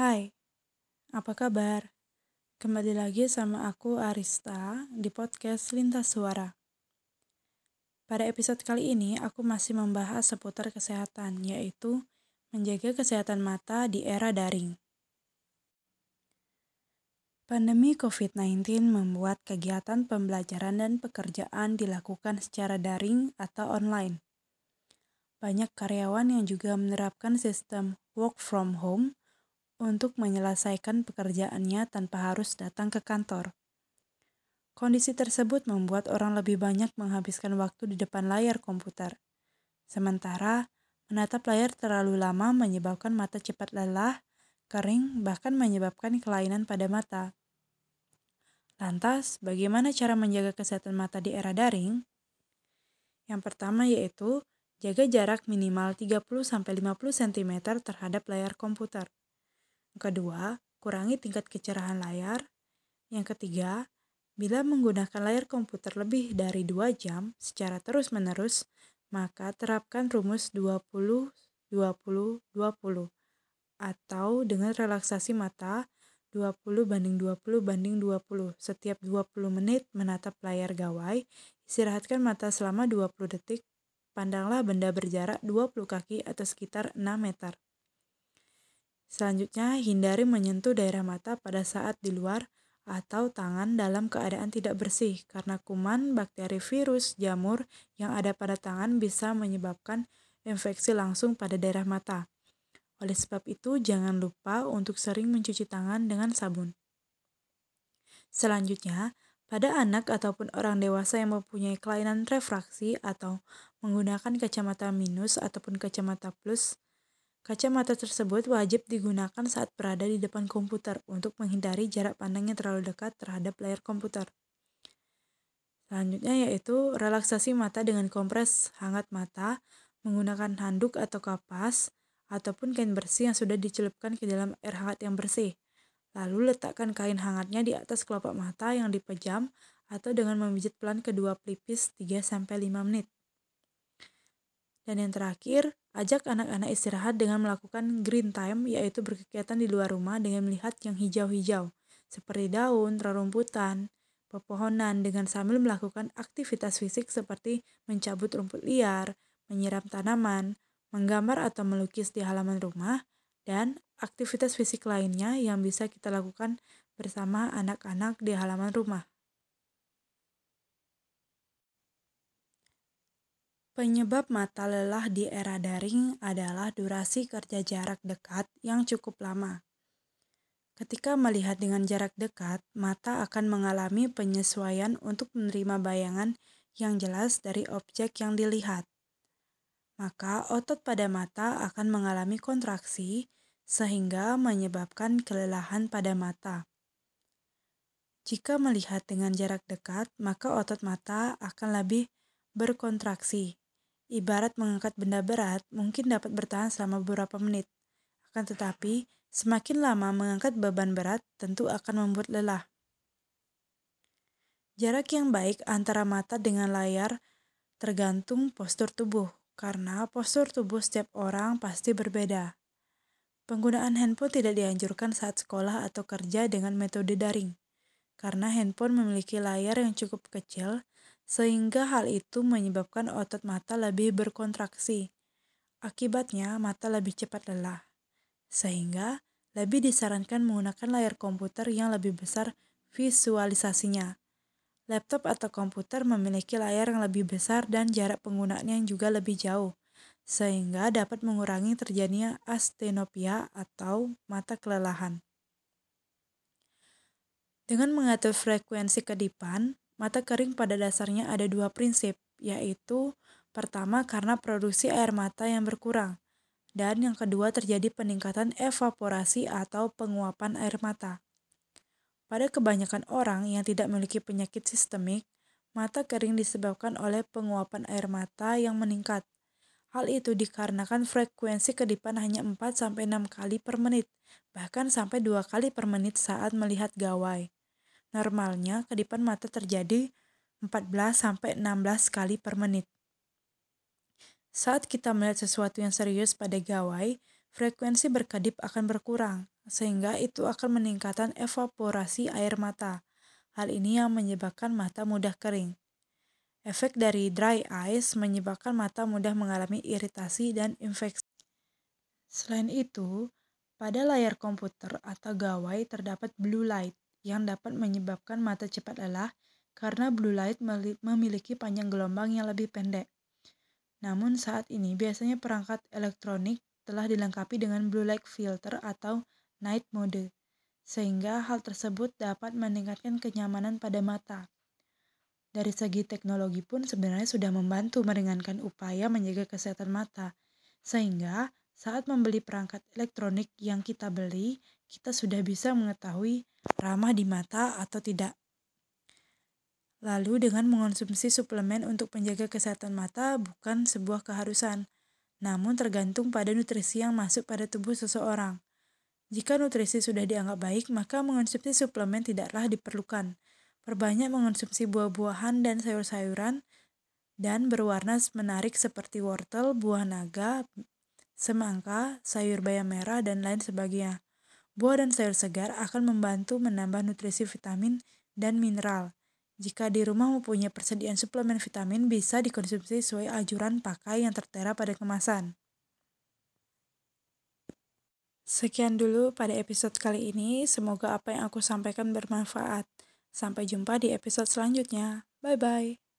Hai, apa kabar? Kembali lagi sama aku Arista di podcast Lintas Suara. Pada episode kali ini aku masih membahas seputar kesehatan, yaitu menjaga kesehatan mata di era daring. Pandemi COVID-19 membuat kegiatan pembelajaran dan pekerjaan dilakukan secara daring atau online. Banyak karyawan yang juga menerapkan sistem work from home untuk menyelesaikan pekerjaannya tanpa harus datang ke kantor. Kondisi tersebut membuat orang lebih banyak menghabiskan waktu di depan layar komputer. Sementara, menatap layar terlalu lama menyebabkan mata cepat lelah, kering, bahkan menyebabkan kelainan pada mata. Lantas, bagaimana cara menjaga kesehatan mata di era daring? Yang pertama yaitu jaga jarak minimal 30-50 cm terhadap layar komputer. Kedua, kurangi tingkat kecerahan layar. Yang ketiga, bila menggunakan layar komputer lebih dari 2 jam secara terus-menerus, maka terapkan rumus 20 20 20 atau dengan relaksasi mata 20 banding 20 banding 20. Setiap 20 menit menatap layar gawai, istirahatkan mata selama 20 detik, pandanglah benda berjarak 20 kaki atau sekitar 6 meter. Selanjutnya, hindari menyentuh daerah mata pada saat di luar atau tangan dalam keadaan tidak bersih karena kuman, bakteri, virus, jamur yang ada pada tangan bisa menyebabkan infeksi langsung pada daerah mata. Oleh sebab itu, jangan lupa untuk sering mencuci tangan dengan sabun. Selanjutnya, pada anak ataupun orang dewasa yang mempunyai kelainan refraksi atau menggunakan kacamata minus ataupun kacamata plus, Kacamata tersebut wajib digunakan saat berada di depan komputer untuk menghindari jarak pandang yang terlalu dekat terhadap layar komputer. Selanjutnya yaitu relaksasi mata dengan kompres hangat mata menggunakan handuk atau kapas ataupun kain bersih yang sudah dicelupkan ke dalam air hangat yang bersih. Lalu letakkan kain hangatnya di atas kelopak mata yang dipejam atau dengan memijit pelan kedua pelipis 3-5 menit. Dan yang terakhir, ajak anak-anak istirahat dengan melakukan green time, yaitu berkegiatan di luar rumah dengan melihat yang hijau-hijau, seperti daun, rerumputan, pepohonan, dengan sambil melakukan aktivitas fisik seperti mencabut rumput liar, menyiram tanaman, menggambar atau melukis di halaman rumah, dan aktivitas fisik lainnya yang bisa kita lakukan bersama anak-anak di halaman rumah. Penyebab mata lelah di era daring adalah durasi kerja jarak dekat yang cukup lama. Ketika melihat dengan jarak dekat, mata akan mengalami penyesuaian untuk menerima bayangan yang jelas dari objek yang dilihat. Maka otot pada mata akan mengalami kontraksi sehingga menyebabkan kelelahan pada mata. Jika melihat dengan jarak dekat, maka otot mata akan lebih berkontraksi Ibarat mengangkat benda berat, mungkin dapat bertahan selama beberapa menit. Akan tetapi, semakin lama mengangkat beban berat tentu akan membuat lelah. Jarak yang baik antara mata dengan layar tergantung postur tubuh, karena postur tubuh setiap orang pasti berbeda. Penggunaan handphone tidak dianjurkan saat sekolah atau kerja dengan metode daring, karena handphone memiliki layar yang cukup kecil sehingga hal itu menyebabkan otot mata lebih berkontraksi. Akibatnya, mata lebih cepat lelah, sehingga lebih disarankan menggunakan layar komputer yang lebih besar visualisasinya. Laptop atau komputer memiliki layar yang lebih besar dan jarak penggunaannya yang juga lebih jauh, sehingga dapat mengurangi terjadinya astenopia atau mata kelelahan. Dengan mengatur frekuensi kedipan, Mata kering pada dasarnya ada dua prinsip, yaitu pertama karena produksi air mata yang berkurang, dan yang kedua terjadi peningkatan evaporasi atau penguapan air mata. Pada kebanyakan orang yang tidak memiliki penyakit sistemik, mata kering disebabkan oleh penguapan air mata yang meningkat. Hal itu dikarenakan frekuensi kedipan hanya 4-6 kali per menit, bahkan sampai dua kali per menit saat melihat gawai. Normalnya kedipan mata terjadi 14-16 kali per menit. Saat kita melihat sesuatu yang serius pada gawai, frekuensi berkedip akan berkurang, sehingga itu akan meningkatkan evaporasi air mata. Hal ini yang menyebabkan mata mudah kering. Efek dari dry eyes menyebabkan mata mudah mengalami iritasi dan infeksi. Selain itu, pada layar komputer atau gawai terdapat blue light yang dapat menyebabkan mata cepat lelah karena blue light memiliki panjang gelombang yang lebih pendek. Namun saat ini biasanya perangkat elektronik telah dilengkapi dengan blue light filter atau night mode, sehingga hal tersebut dapat meningkatkan kenyamanan pada mata. Dari segi teknologi pun sebenarnya sudah membantu meringankan upaya menjaga kesehatan mata, sehingga saat membeli perangkat elektronik yang kita beli, kita sudah bisa mengetahui ramah di mata atau tidak. Lalu dengan mengonsumsi suplemen untuk menjaga kesehatan mata bukan sebuah keharusan, namun tergantung pada nutrisi yang masuk pada tubuh seseorang. Jika nutrisi sudah dianggap baik, maka mengonsumsi suplemen tidaklah diperlukan. Perbanyak mengonsumsi buah-buahan dan sayur-sayuran dan berwarna menarik seperti wortel, buah naga, semangka, sayur bayam merah, dan lain sebagainya. Buah dan sayur segar akan membantu menambah nutrisi vitamin dan mineral. Jika di rumah mempunyai persediaan suplemen vitamin, bisa dikonsumsi sesuai anjuran pakai yang tertera pada kemasan. Sekian dulu pada episode kali ini. Semoga apa yang aku sampaikan bermanfaat. Sampai jumpa di episode selanjutnya. Bye bye.